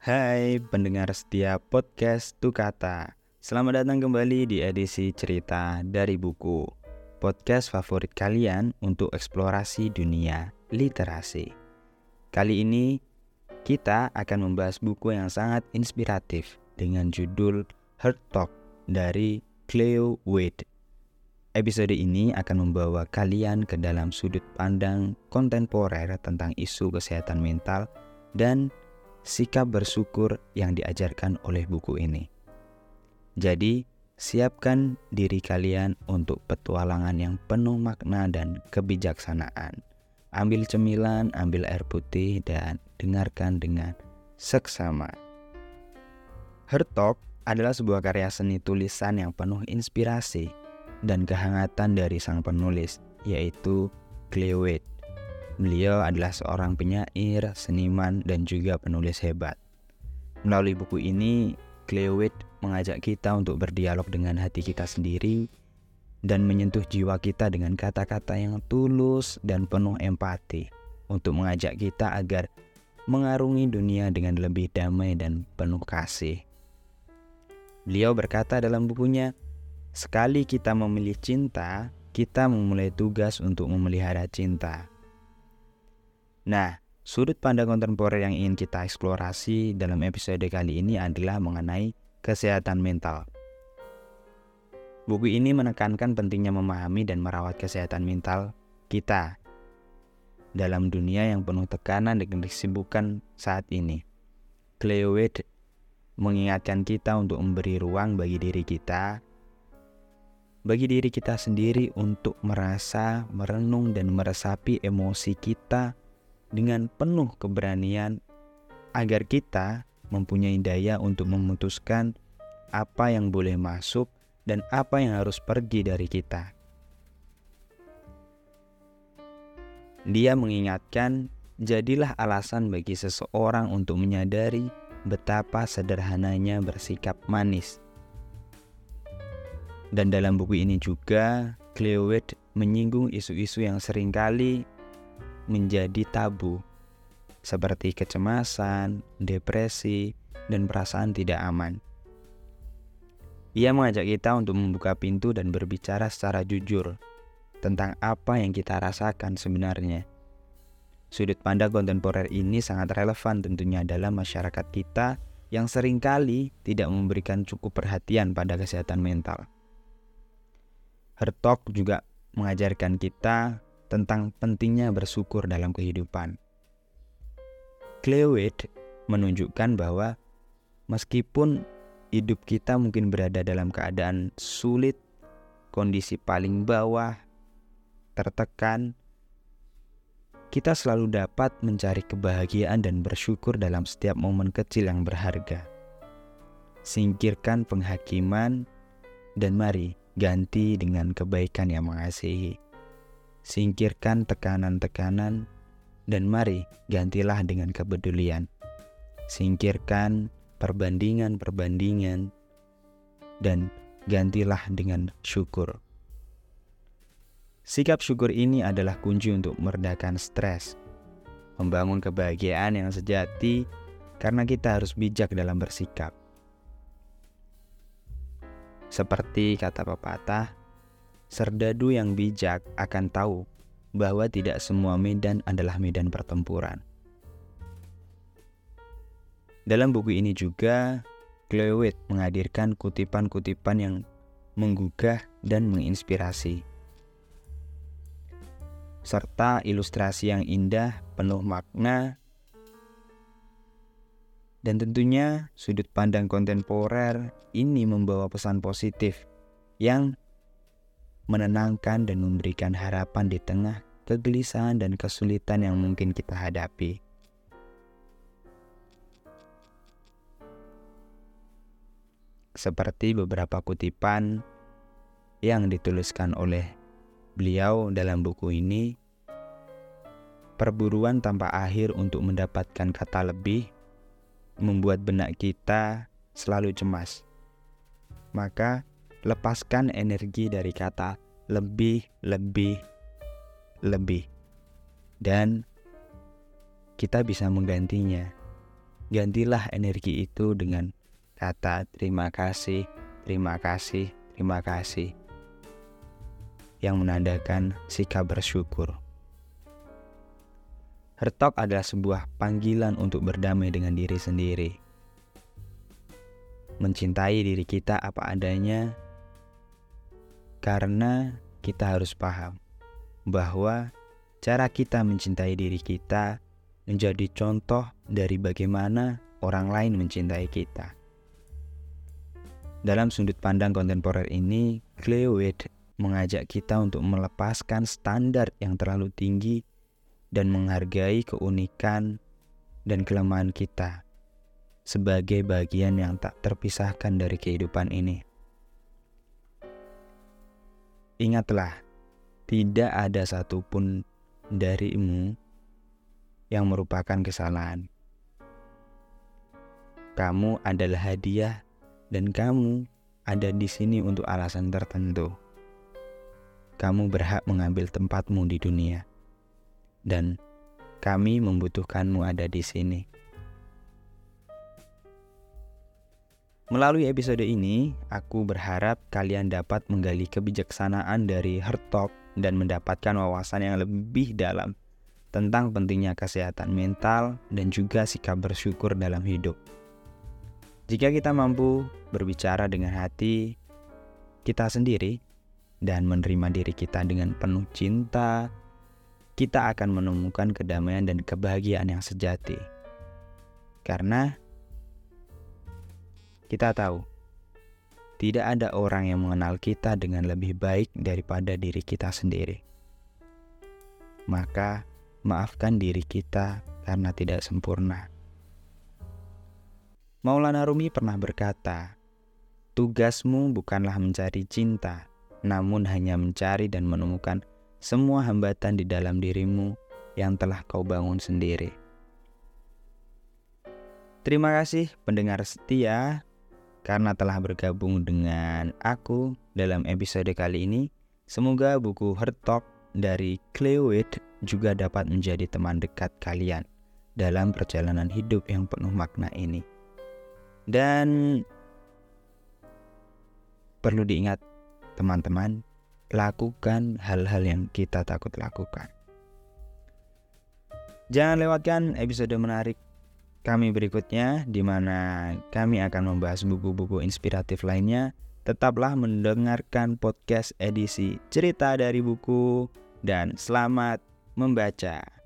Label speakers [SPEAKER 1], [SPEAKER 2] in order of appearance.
[SPEAKER 1] Hai pendengar setia podcast Tukata. Selamat datang kembali di edisi cerita dari buku. Podcast favorit kalian untuk eksplorasi dunia literasi. Kali ini kita akan membahas buku yang sangat inspiratif Dengan judul Heart Talk dari Cleo Wade. Episode ini akan membawa kalian ke dalam sudut pandang kontemporer tentang isu kesehatan mental dan sikap bersyukur yang diajarkan oleh buku ini. Jadi, siapkan diri kalian untuk petualangan yang penuh makna dan kebijaksanaan. Ambil cemilan, ambil air putih, dan dengarkan dengan seksama. Her Talk adalah sebuah karya seni tulisan yang penuh inspirasi dan kehangatan dari sang penulis, yaitu Wade. Beliau adalah seorang penyair, seniman, dan juga penulis hebat. Melalui buku ini, Cleo mengajak kita untuk berdialog dengan hati kita sendiri dan menyentuh jiwa kita dengan kata-kata yang tulus dan penuh empati untuk mengajak kita agar mengarungi dunia dengan lebih damai dan penuh kasih. Beliau berkata dalam bukunya, "Sekali kita memilih cinta, kita memulai tugas untuk memelihara cinta." Nah, sudut pandang kontemporer yang ingin kita eksplorasi dalam episode kali ini adalah mengenai kesehatan mental. Buku ini menekankan pentingnya memahami dan merawat kesehatan mental kita dalam dunia yang penuh tekanan dan kesibukan saat ini. Cleo Wade mengingatkan kita untuk memberi ruang bagi diri kita, bagi diri kita sendiri untuk merasa, merenung, dan meresapi emosi kita dengan penuh keberanian agar kita mempunyai daya untuk memutuskan apa yang boleh masuk dan apa yang harus pergi dari kita. Dia mengingatkan, jadilah alasan bagi seseorang untuk menyadari betapa sederhananya bersikap manis. Dan dalam buku ini juga, Cleo menyinggung isu-isu yang sering kali menjadi tabu, seperti kecemasan, depresi, dan perasaan tidak aman. Ia mengajak kita untuk membuka pintu dan berbicara secara jujur tentang apa yang kita rasakan sebenarnya. Sudut pandang kontemporer ini sangat relevan tentunya dalam masyarakat kita yang sering kali tidak memberikan cukup perhatian pada kesehatan mental. Hertok juga mengajarkan kita tentang pentingnya bersyukur dalam kehidupan. Clewit menunjukkan bahwa meskipun hidup kita mungkin berada dalam keadaan sulit, kondisi paling bawah, tertekan, kita selalu dapat mencari kebahagiaan dan bersyukur dalam setiap momen kecil yang berharga. Singkirkan penghakiman dan mari ganti dengan kebaikan yang mengasihi. Singkirkan tekanan-tekanan dan mari gantilah dengan kepedulian. Singkirkan perbandingan-perbandingan dan gantilah dengan syukur. Sikap syukur ini adalah kunci untuk meredakan stres, membangun kebahagiaan yang sejati karena kita harus bijak dalam bersikap. Seperti kata pepatah, Serdadu yang bijak akan tahu bahwa tidak semua medan adalah medan pertempuran. Dalam buku ini juga, Clewit menghadirkan kutipan-kutipan yang menggugah dan menginspirasi, serta ilustrasi yang indah, penuh makna, dan tentunya sudut pandang kontemporer ini membawa pesan positif yang menenangkan dan memberikan harapan di tengah kegelisahan dan kesulitan yang mungkin kita hadapi. Seperti beberapa kutipan yang dituliskan oleh beliau dalam buku ini, perburuan tanpa akhir untuk mendapatkan kata lebih membuat benak kita selalu cemas. Maka, lepaskan energi dari kata lebih, lebih, lebih, dan kita bisa menggantinya gantilah energi itu dengan kata terima kasih, terima kasih, terima kasih yang menandakan sikap bersyukur. Hertok adalah sebuah panggilan untuk berdamai dengan diri sendiri. Mencintai diri kita apa adanya karena kita harus paham bahwa cara kita mencintai diri kita menjadi contoh dari bagaimana orang lain mencintai kita. Dalam sudut pandang kontemporer ini, Cleo mengajak kita untuk melepaskan standar yang terlalu tinggi dan menghargai keunikan dan kelemahan kita sebagai bagian yang tak terpisahkan dari kehidupan ini. Ingatlah, tidak ada satupun darimu yang merupakan kesalahan. Kamu adalah hadiah, dan kamu ada di sini untuk alasan tertentu. Kamu berhak mengambil tempatmu di dunia, dan kami membutuhkanmu ada di sini. Melalui episode ini, aku berharap kalian dapat menggali kebijaksanaan dari Hertop dan mendapatkan wawasan yang lebih dalam tentang pentingnya kesehatan mental dan juga sikap bersyukur dalam hidup. Jika kita mampu berbicara dengan hati kita sendiri dan menerima diri kita dengan penuh cinta, kita akan menemukan kedamaian dan kebahagiaan yang sejati. Karena kita tahu, tidak ada orang yang mengenal kita dengan lebih baik daripada diri kita sendiri. Maka, maafkan diri kita karena tidak sempurna. Maulana Rumi pernah berkata, "Tugasmu bukanlah mencari cinta, namun hanya mencari dan menemukan semua hambatan di dalam dirimu yang telah kau bangun sendiri." Terima kasih, pendengar setia karena telah bergabung dengan aku dalam episode kali ini. Semoga buku Her Talk dari Clewit juga dapat menjadi teman dekat kalian dalam perjalanan hidup yang penuh makna ini. Dan perlu diingat teman-teman, lakukan hal-hal yang kita takut lakukan. Jangan lewatkan episode menarik kami berikutnya di mana kami akan membahas buku-buku inspiratif lainnya. Tetaplah mendengarkan podcast edisi cerita dari buku dan selamat membaca.